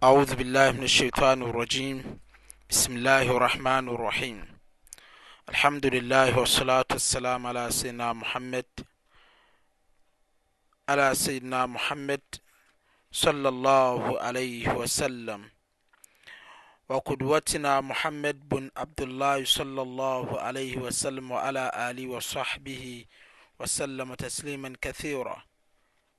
أعوذ بالله من الشيطان الرجيم بسم الله الرحمن الرحيم الحمد لله والصلاة والسلام على سيدنا محمد على سيدنا محمد صلى الله عليه وسلم وقدوتنا محمد بن عبد الله صلى الله عليه وسلم وعلى آله وصحبه وسلم تسليما كثيرا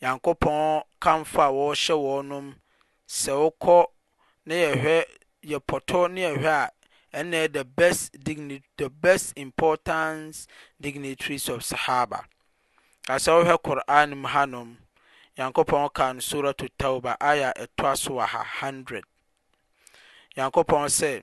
Nyankopɔn kamfo a wɔhyɛ wɔn no sɛ wokɔ na yɛhwɛ yɛ pɔtɔ ne yɛhwɛ a ɛnna the best dignity the best importance dignitaries of sahaba na sɛ wohwɛ Quran mu hanom Nyankopɔn ka no Surah to Tawbah aya ɛtoa so wɔ ha 100 Nyankopɔn sɛ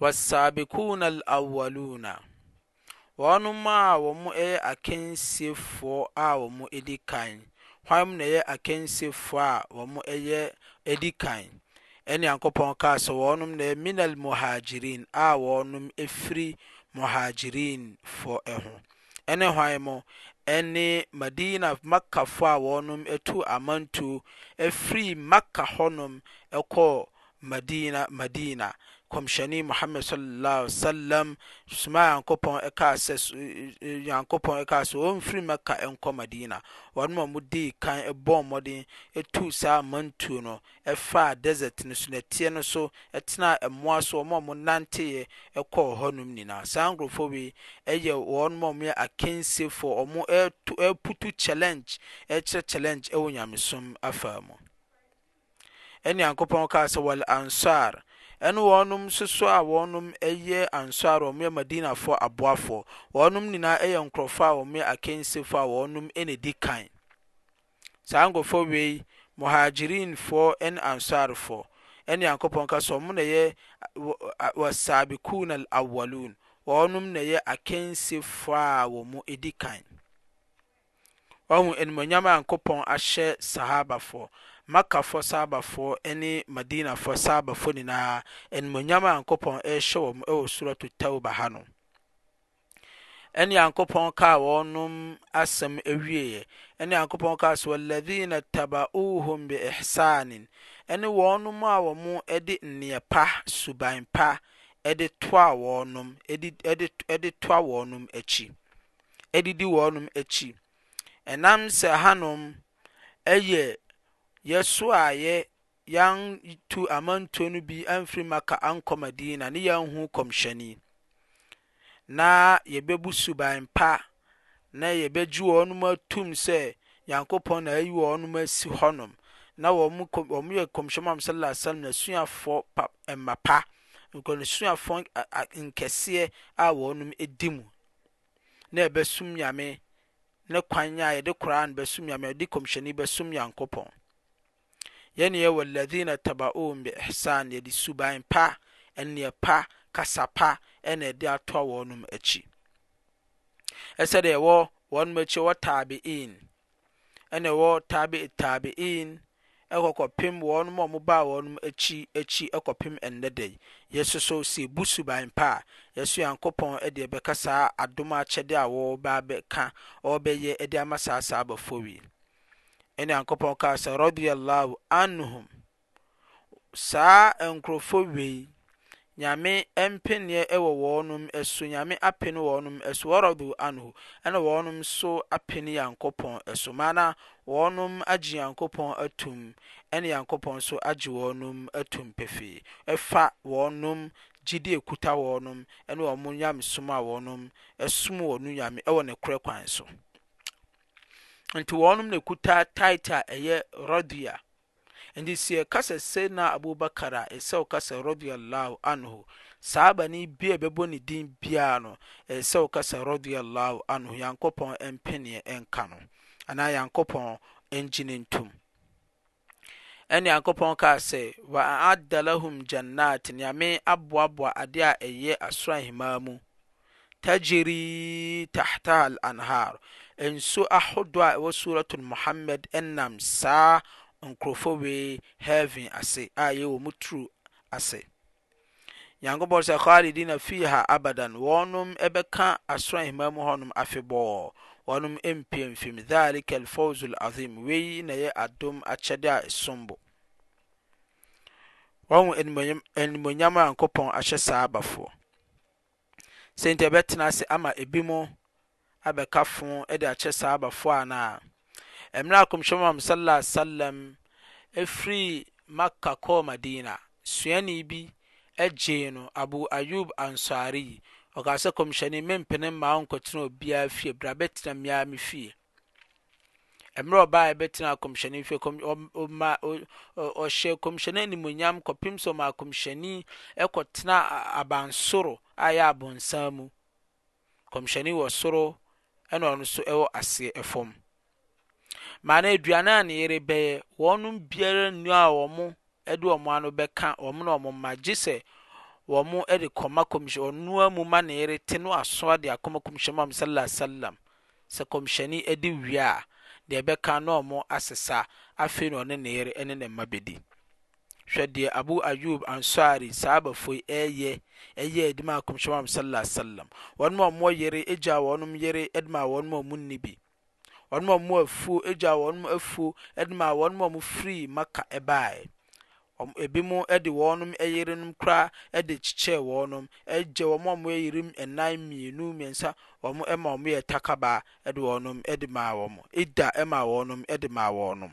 Wassaabikuuna Al'awwaluuna, Wɔnom a wɔyɛ akansiefoɔ a wɔdi kan, hwan na ɛyɛ akansiefoɔ a wɔyɛ adi kan? Ɛne Nyankopɔn kaa sɛ, Wɔnom na ɛyɛ Minal Muhaajiriin a wɔnom firi Muhaajiriin foɔ ho. Ɛne hwan mo? Ɛne Madina, Makkafoɔ a wɔnom tuu amantuo firii Makka hɔnom kɔɔ Madina, Madina, Kɔmhyɛni Muhammad sallallahu alaihi wasallam sumaa Nyankopɔn ɛkaa sɛ, Nyankopɔn ɛkaa sɛ wɔmfiri Mɛkka nkɔ Madina. Wɔnom a wɔdii kan bɔɔ mmɔden tuu saa mantuo no faa desert no so, nɛteɛ no so, tenaa mmoa so, wɔn a wɔnanteeɛ kɔɔ hɔnom nyinaa. Saa nkorɔfoɔ wei yɛ wɔnom a wɔyɛ akansiefoɔ, wɔreto, ɛreputu challenge, ɛrekyerɛ challenge wɔ Nyamesom afaa mu. Ɛne Nyankopɔn kaa sɛ, Wal Ansaar, ɛne wɔnom nso so a wɔnom yɛ Ansaar, wɔn yɛ Madinafoɔ aboafoɔ, wɔnom nyinaa yɛ nkorɔfoɔ a wɔyɛ akansifoɔ a wɔnom na edi kan. Saa nkorɔfoɔ wei, Muhaajiriinfoɔ ne Ansaarfoɔ, ɛne Nyankopɔn ka sɛ, wɔn na yɛ Wassaabikuuna Al-Awwaluun, wɔnom na yɛ akansifoɔ a wɔn di kan. Wahu animuonyam a Nyankopɔn ahyɛ Sahabafoɔ, Makkafoɔ Sahabafoɔ ne Madinafoɔ Sahabafoɔ nyinaa, animuonyam a Nyankopɔn rehyɛ wɔn wɔ Suratu Tawbah ha no. Ɛne Nyankopɔn kaa wɔnom asɛm awieɛ, ɛne Nyankopɔn kaa sɛ, Walladhina taba'uuhum bi ihsaanin, ɛne wɔnom a wɔn de nneɛ pa, suban pa, de toa wɔnom, de, de, de toa wɔnom akyi. adidi wɔnom akyi. Ɛnam sɛ hanom ɛyɛ yɛso a yɛ yan tu amantuo no bi amfiri Maka ankɔ Madina ne yan hu Kɔmhyɛni, na yɛ bɛ bu suban pa na yɛ bɛ gye wɔnom atum sɛ Nyankopɔn na ayi wɔnom asi hɔnom, na wɔn kɔ wɔn yɛ Kɔmhyɛni Muhammad sallallahu alaihi wasallam n'asuafoɔ pa mmapa, nkɔnsuafoɔ nkɛseɛ a wɔnom di mu. na yɛbɛsom Nyame ne kwan a yɛde Qur'aan bɛsom Nyame a yɛde kɔmhyɛni bɛsom Nyankopɔn. Yɛne yɛ Walladhina taba'uuhum bi ihsaan yɛde suban pa, ɛnneɛ pa, kasa pa ɛna ɛde atoa wɔnom akyi. Ɛsɛ dɛ yɛwɔ wɔnom akyi, yɛwɔ taabi'een, ɛna ɛwɔ Tabi'i Tabi'een ɛkɔ kɔpem wɔnom a ɔmo baa wɔnom akyi akyi ɛkɔpem ɛnnɛ da yi. Yɛso so sɛ yɛbu suban pa a, yɛso Nyankopɔn deɛ bɛka saa adom akyɛdeɛ a ɔɔba abɛka, ɔɔbɛyɛ de ama saa saabafoɔ wei. Ɛna Nyankopɔn kaa sɛ, Radiya Allahu anhum, Saa nkorɔfoɔ wei, Nyame mpeneɛ wɔ wɔnom so, Nyame apene wɔnom so, wɔradu anhu, ɛna wɔnom nso apene Nyankopɔn so, maana wɔnom agye Nyankopɔn atum, ɛna Nyankopɔn nso agye wɔnom atum pefee, ɛfa wɔnom gyidie ɛkuta wɔnom, ɛne wɔn Nyamesom a wɔnom som wɔnom Nyame ɛwɔ nokorɛ kwan so. Nti wɔnom na ɛkuta title a ɛyɛ Radiyah, Enti sɛ yɛka sɛ Sayyidina Abu Bakar a, ɛsɛ sɛ woka sɛ Radhi Allahu Anhu. Sahabani bi a yɛbɛbɔ ne din biara no, ɛsɛ sɛ woka sɛ Radhi Allahu Anhu, Nyankopɔn mpeneɛ nka no, anaa Nyankopɔn ngye no ntom. Ɛne Nyankopɔn kaa sɛ, Wa a'adda lahum Jannat, Nyame aboaboa adeɛ a ɛyɛ asoro ahemaa mu, Tajri tahtaha al-anhaar, nsuo ahodoɔ a ɛwɔ Suuratul Muhammad nam saa nkorɔfoɔ wei heaven ase a ɛyɛ wɔn turo ase. Nyankopɔn sɛ khaalidiina fiiha abadan, wɔnom bɛka Asoro Ahemmaa mu hɔnom afebɔɔ, wɔnom mpue mfi mu, dhaalika al-fawzu al-'adhiim, wei na ɛyɛ adom akyɛdeɛ a ɛsom bo. Wahu animuonyam a Nyankopɔn ahyɛ saa abafoɔ. Sɛ enti ɛbɛtena ase ama ebinom abɛka fõ de akyerɛ Sahabafo anaa? Mmerɛ a Nkɔmhyɛni Muhammad Sallallahu Alaihi Wasallam firii Makka kɔɔ Madina, suani bi gyee no, Abu Ayyub Ansari, ɔkaa sɛ, Nkɔmhyɛni, mempene mma ɔnkɔtena obiara fie, bra bɛtena me ara me fie. Mmerɛ ɔbaa bɛtenaa Kɔmhyɛni fie, kɔm ɔm ɔma ɔ ɔ ɔhyɛɛ Kɔmhyɛni animuonyam kɔpem sɛ ɔmaa Kɔmhyɛni kɔtenaa a abansoro a ɛyɛ abonsan mu. Kɔmhyɛni wɔ soro ɛna ɔno nso wɔ aseɛ, fam. Maana aduane a ne yere bɛyɛ, wɔnom biara nnuaa wɔn de wɔn ano bɛka wɔn ne wɔn mma gye sɛ wɔde kɔma kɔmhyɛ ɔno ara mu ma ne yere te no asoa de akɔma kɔmhyɛ Muhammad sallallahu alaihi wasallam. Sɛ kɔmhyɛni adi wie a, deɛ ɛbɛka no na wɔn asesa, afei na ɔne ne yere ne ne mma bɛdi. Hwɛ deɛ Abu Ayyub Ansari, Sahabafo yi, ɛɛyɛ ɛyɛɛ de maa kɔmhyɛ Muhammad sallallahu alaihi wasallam. Wɔn a wɔwɔ yere gyaa wɔn yere de maa wɔn a wɔnni bi. wɔnom a wɔn afuo egyaw wɔn afuo de maa wɔnom a wɔfiri Makka baeɛ. Wɔn ebinom de wɔnom yerenom koraa de kyekyɛɛ wɔnom, gye wɔn a wɔyɛ yere nnan, mmienu, mmiɛnsa, wɔn ma wɔn yɛ takaba de wɔnom de maa wɔn, Idda maa wɔnom de maa wɔnom.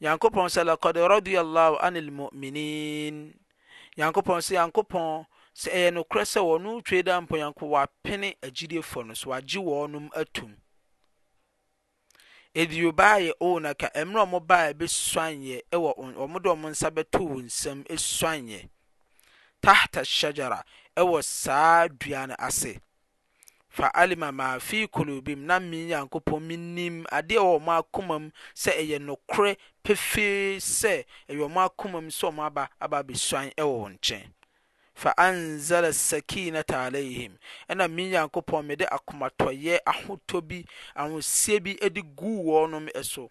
Nyankopɔn sɛ Laqad radiyallahu anil mu'minin Nyankopɔn sɛ Nyankopɔn sɛ ɛyɛ nokorɛ sɛ wɔn twei da mpo Nyankopɔn wapene agyidiefoɔ no so wagye wɔnom atum Idh yubayi'unaka mmerɛ wɔn baa bɛsuanyɛ ɛwɔ wɔn de wɔn nsa bɛto wo nsam suanyɛ tahta shajara ɛwɔ saa dua no ase Fa alima maa fii kulubihim na me Nyankopɔn menim adeɛ ɛwɔ wɔn akoma mu sɛ ɛyɛ nokorɛ pefee sɛ ɛwɔ wɔn akoma mu sɛ wɔn aba aba abɛsuan ɛwɔ wo nkyɛn. Fa anzala sakiinata alayhim ɛna me Nyankopɔn mede akomatɔyɛ, ahotɔ bi, ahoseɛ bi de guu wɔnom ɛso.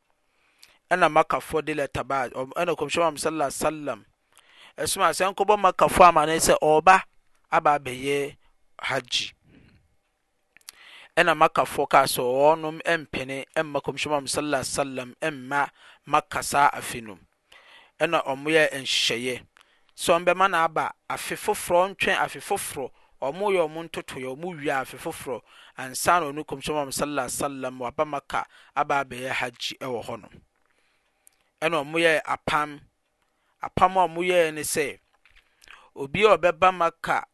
ɛna Makkafoɔ de lɛta baa ɛna Kɔmhyɛn Muhammad sallallahu alaihi wasallam ɛsomaa sɛ nkɔbɔ Makkafoɔ amane sɛ ɔreba aba abɛyɛ hajji ɛna Makkafoɔ kaa sɛ wɔnom mpene mma Kɔmhyɛn Muhammad sallallahu alaihi wasallam mma Makka saa afe no mu na wɔyɛɛ nhyehyɛeɛ sɛ wɔbɛma no aba afe foforɔ, wɔntwɛn afe foforɔ, wɔyɛ wɔn ntotoeɛ, wɔwie afe foforɔ ansa na ɔno Nkɔmhyɛni Muhammad sallallahu alaihi wasallam waba Maka aba abɛyɛ Hajji wɔ hɔ no. Ɛna wɔyɛɛ apam, apam a wɔyɛɛ ne sɛ, obi a ɔbɛba Maka,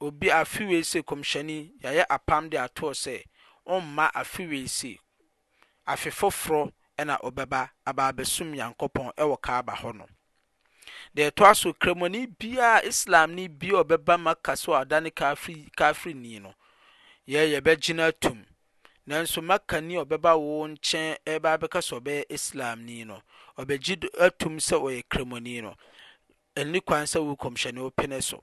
obi afe wei se Nkɔmhyɛni, yɛayɛ apam de atoɔ sɛ, ɔmma afe wei se, afe foforo na ɔbɛba aba abɛsom Nyankopɔn wɔ Kaaba hɔ no. Deɛ ɛtoa so, Kramoni biara, Islamni biara a ɔbɛba Mecca sɛ ɔadane Kafiri, Kafirni no, yɛ yɛbɛgye no atum. Nanso Meccani a ɔbɛba wo nkyɛn reba abɛka sɛ ɔbɛyɛ Islamni no, ɔbɛgye atum sɛ ɔyɛ Kramoni no. Ɛnni kwan sɛ wo Nkɔmhyɛni wopene so.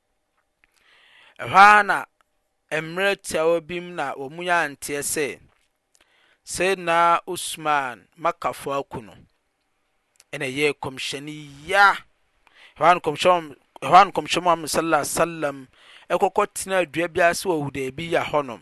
Ɛhɔ ara na mmerɛ tiawa bi mu na wɔn nyaa nteɛ sɛ Sayyidina Usman Makkafoɔ aku no ɛna ɛyɛɛ kɔmhyɛni ya. Ɛhɔ ara na kɔmhyɛni ɛhɔ ara na kɔmhyɛni Muhammad sallallahu alaihi wasallam ɛkɔkɔ tenaa dua bi ase wɔ Hudaybiyyah hɔnom.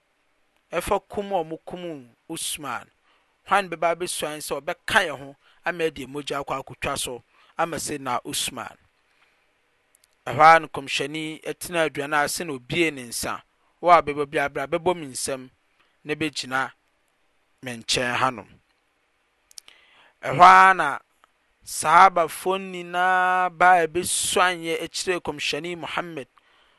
fa kum a wɔkum Usman, hwan bɛba abɛsuan sɛ ɔbɛka yɛn ho ama yɛde mogya akɔ akɔtwa so ama Sayyidina Usman? Ɛhɔ ara Nkɔmhyɛni tenaa aduan ase na ɔbuee ne nsa, O Abeba biara bra bɛbɔ me nsam na bɛgyina me nkyɛn hanom. Ɛhɔ ara na Sahabafoɔ nyinaa baa bɛsuaeɛ akyire kɔmhyɛni Muhammad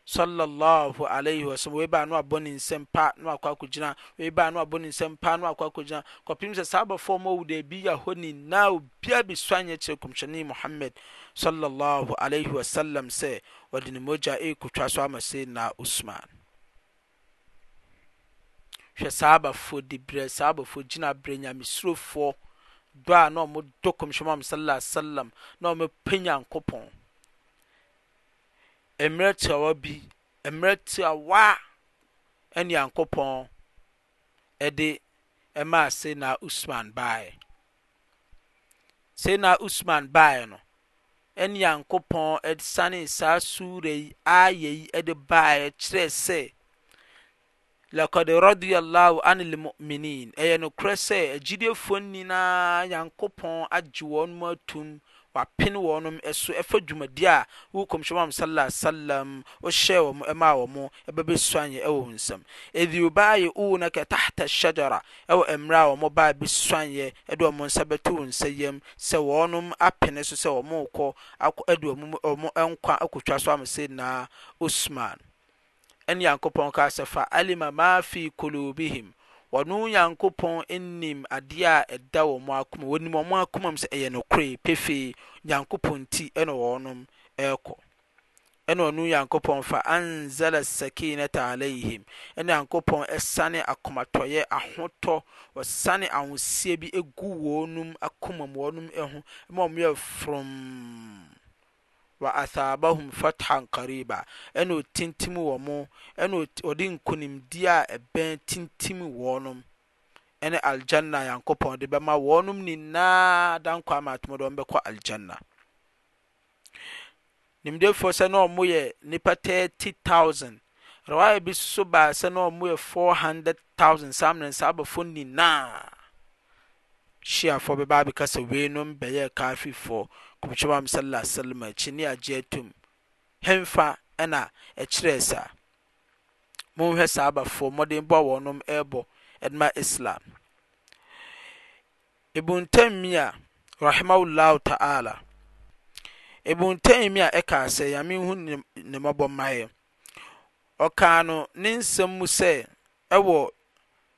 sallallahu alaihi wasallam wei baa no abɔ ne nsam pa no akɔ akɔgyina wei baa no abɔ ne nsam pa no akɔ akɔgyina kɔpem sɛ sahabafoɔ ɔmɔ wo dɛ bi yɛ hɔ nyinaa obiara bɛsuaeɛ akyire kɔmhyɛni Muhammad sallallahu alaihi wasallam sɛ wɔde ne mogya ɛrekɔtwa so ama Sayyidina Usman Hwɛ saa abafoɔ dibrɛ, saa abafoɔ gyinabrɛ, Nyamesurofoɔ dɔ a na wɔdɔ Kɔmhyɛni Muhammad Sallallahu Alaihi Wasallam, na wɔpɛ Nyankopɔn. Mmerɛ tiawa bi, mmerɛ tiawa a Nyankopɔn de maa Sayyidina Usman baeɛ. Sayyidina Usman baeɛ no, ɛne Nyankopɔn sanee saa suura yi aayah yi de baeɛ kyerɛɛ sɛ, Laqad radiya Allahu anil mu'minin, Ɛyɛ nokorɛ sɛ agyidiefoɔ nyinaa Nyankopɔn agye wɔn atum W'apen wɔnom so ɛfa dwumadi a Wo Komhyɛ Muhammad Sallal Alayhi Wasallam ohyɛɛ wɔn ɛmaa wɔn ɛba besuanye ɛwɔ Wo nsam. Idh Yubayi'unaka Tahta Ash-Shajara, ɛwɔ ɛmmerɛ a wɔn baa besuanye ɛde wɔn nsa bɛto Wo nsa yam sɛ wɔnom apene so sɛ wɔn rekɔ akɔ ɛde wɔn mu wɔn nkwa akotwa so ama Sayyidina Uthman. Ɛne Nyankopɔn kaa sɛ, Fa alima maa fi kuluubihim, Ɔno Nyankopɔn nim adeɛ a ɛda wɔn akoma mu, Ɔnim wɔn akoma mu sɛ ɛyɛ nokorɛ, pefee, Nyankopɔn nti na wɔnom rekɔ. Ɛne Ɔno Nyankopɔn fa anzala sakiinata alaihim, Ɛne Nyankopɔn sane akomatɔyɛ, ahotɔ, Ɔsane ahoseɛ bi gu wɔnom akoma mu, wɔnom ho, ma wɔyɛ fromm. Wa athabahum fathan qariba, ɛna ɔtintim wɔn, ɛna ɔde nkunimdie a ɛbɛn tintim wɔnom, ɛne Al-Jannah a Nyankopɔn de bɛma wɔnom nyinaa dankwa ama atom de wɔn bɛkɔ Al-Jannah. Nimdefoɔ sɛ na wɔn yɛ nipa 30,000. Rawaya bi nso baa sɛ na wɔn yɛ 400,000 saa mmerɛ no, Sahabafoɔ nyinaa. Shiafoɔ bɛba abɛka sɛ weinom bɛyɛɛ Kaafirfoɔ Nkɔmhyɛbam Sallal Alaihi Wasallam akyi ne agye atom. Henfa na ɛkyerɛɛ saa? Monhwɛ Saabafoɔ mmɔdenbɔ a wɔnom rebɔ de ma Islam. Ibn Taymiyya Rahimahul Laahu Ta'aala, Ibn Taymiyya ɛkaa sɛ, Nyame nhu ne ne mmɔbɔ mmaeɛ, ɔkaa no ne nsɛm mu sɛ ɛwɔ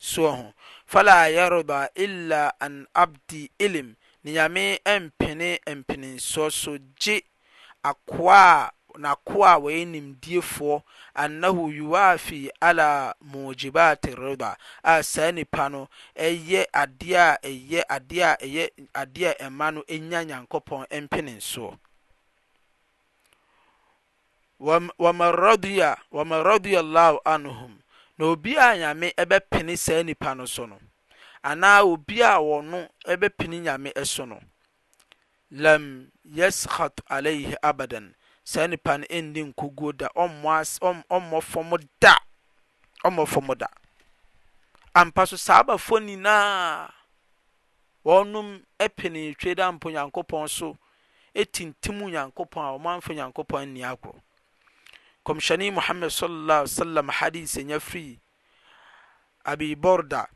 soɔ ho, fala yarda illa an abdi ilim, ne Nyame mpene mpenesoɔ so gye akoa a n'akoa a wɔyɛ nimdiefoɔ, annahu yuwafi ala mu'jibati rida, a saa nipa no yɛ adeɛ a ɛyɛ adeɛ a ɛyɛ adeɛ a ɛma no nya Nyankopɔn mpenesoɔ. Wɔman radiya wɔman radiya Allahu anhum, na obi a Nyame bɛpene saa nipa no so no, anaa obi a ɔno bɛpene Nyame so no, lam yaskhat alayhi abadan, saa nipa no nni nkoguo da, ɔmmɔ as ɔm ɔmmɔ fɔm da, ɔmmɔ fɔm da. Ampa so Saabafoɔ nyinaa. wɔnom penee twe da mpo Nyankopɔn so tintim Nyankopɔn a wɔamfa Nyankopɔn anni agorɔ. Kɔmhyɛne Muhammad sallallahu alaihi wasallam hadith nya firi Abi Borda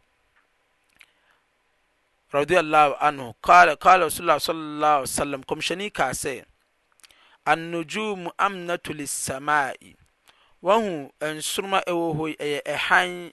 radiyallahu anhu kala kala Rasulullah sallallahu alaihi wasallam kɔmhyɛne kaa sɛ An-nujumu amnatu lis-samai Wahu nsoroma ɛwɔ hɔ yi ɛyɛ ɛhan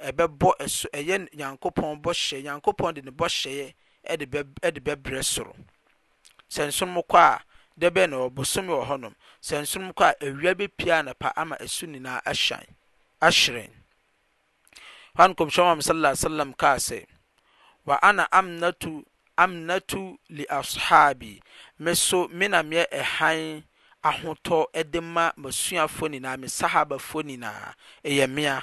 ɛbɛbɔ so, ɛyɛ Nyankopɔn bɔhyɛ, Nyankopɔn de ne bɔhyɛeɛ ɛde bɛ ɛde bɛbrɛ soro. Sɛ nsonom kɔ a, da bɛn na ɛwɔ bosome wɔ hɔ nom, sɛ nsonom kɔ a awia bɛpue anapa ama ɛso nyinaa ahyan, ahyerɛn. Hɔ a na Nkɔmhyɛni Muhammad sala alaihi wasalam kaa sɛ, Wa ana amnatu amnatu li ashabi, me so me na meɛ ɛhan ahotɔ ɛde ma m'asuafoɔ nyinaa, me sahabafoɔ nyinaa, ɛyɛ mea.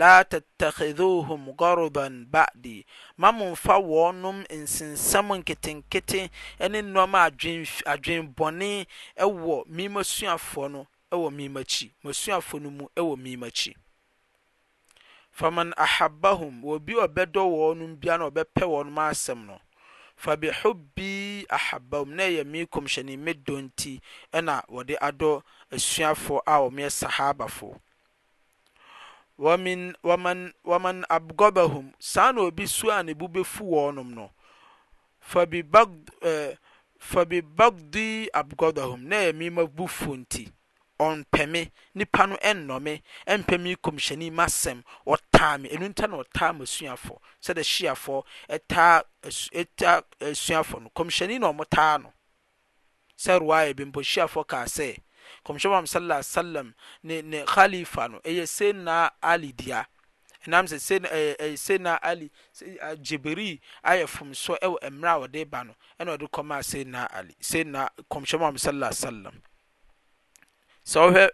Laa tattakhidhuuhum gharodan ba'dii, mma mommfa wɔnom nsensɛm nketenkete ne nnoɔma a adwen bɔne wɔ me m'asuafoɔ no wɔ me m'akyi, m'asuafoɔ no mu wɔ me m'akyi. Faman ahabbahum, wɔ obi a ɔbɛdɔ wɔnom biara na ɔbɛpɛ wɔnom asɛm no, fabihubbii ahabbahum, na ɛyɛ me Kɔmhyɛni me dɔ nti na wɔde adɔ asuafoɔ a wɔyɛ Sahaabafoɔ. Wɔmin, wɔman, wɔman abgɔbahum, saa na obi su a ne bo befu wɔnom no, fabi bagd, eh, fabi bagdi abgɔbahum, na ɛyɛ me m'abufuo nti, ɔmpɛ me, nnipa no nnɔ me, ɛmpɛ me Kɔmhyɛni m'asɛm, wɔtaa me, ɛno nti na wɔtaa m'asuafoɔ, sɛdeɛ Shiafoɔ ɛtaa, ɛtaa asuafoɔ no, Kɔmhyɛni na wɔtaa no. Sɛ Ruwaya bi mpo, Shiafoɔ kaa sɛ, Nkɔmhyɛni Muhammad salla alaihi wa sallam ne ne Khalifa no yɛ Sayyidina Ali dea, ɛnam sɛ Sayyidina Ali, Jibril ayɛ mfomsoɔ wɔ mmerɛ a ɔde reba no, ɛna ɔde kɔmaa Sayyidina Ali, Sayyidina, Nkɔmhyɛni Muhammad salla alaihi wa sallam. Sɛ wohwɛ,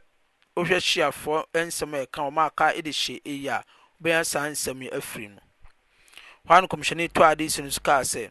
wohwɛ Shiafoɔ nsɛm a ɛka wɔn Al-Qaida Shi'iyya a, wobɛnya saa nsɛm yi afiri mu. Hɔ ara na Nkɔmhyɛni too hadisi no so kaa sɛ,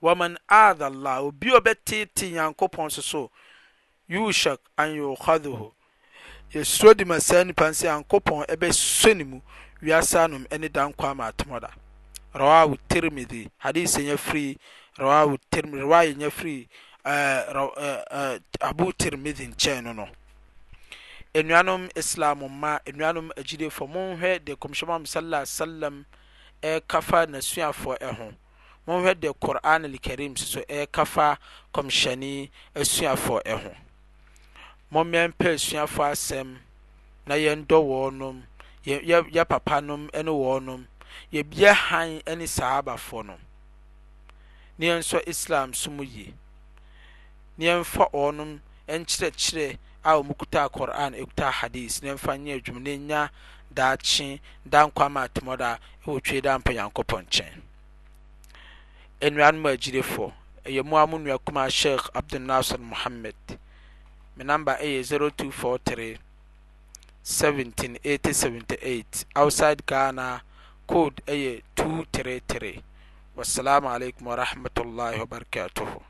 Waman aadha Allah, obi a ɔbɛteetee Nyankopɔn nso so, yuushak an yuukhadhuhu, yɛsuro de ma saa nipa no sɛ Nyankopɔn bɛsɔ ne mu wiase anom ne dankwa ama atemɔda. Rawahu Tirmidhi, hadith nya firi Rawahu Tirmidhi, riwaayɛ nya firi Abu Tirmidhi nkyɛn no no. Anuanom Islam mma, anuanom agyidefo, monhwɛ deɛ Kɔmhyɛm Muhammad sallallahu alaihi wasallam reka fa n'asuafoɔ ho. Monhwɛ deɛ Qur'aan Al-Kareem nso so reka fa Kɔmhyɛni asuafoɔ ho. Mommɛ mpɛ asuafoɔ asɛm na yɛndɔ wɔnom, yɛ yɛ papanom ne wɔnom, yɛ yɛ hann ne Sahaabafoɔ no, ne yɛnsɔ Islam som yie. na yɛmfa wɔnom nkyerɛkyerɛ a wɔn kutaa Qur'aan ɛkutaa Hadiis na yɛmfa nyɛ adwuma na yɛnya daakye daa nkwa ama atemɔ da ɛwɔ twe daa mpa Nyankopɔn nkyɛn. Anuanom agyirefoɔ, ɛyɛ mo ara mo nua kumaa Sheikh Abdul Nasser Mohammed. Me number ɛyɛ 0243 178078 outside Ghana code ɛyɛ 233. Wassalamu alaikum warahmatullahi wabarakatuhu.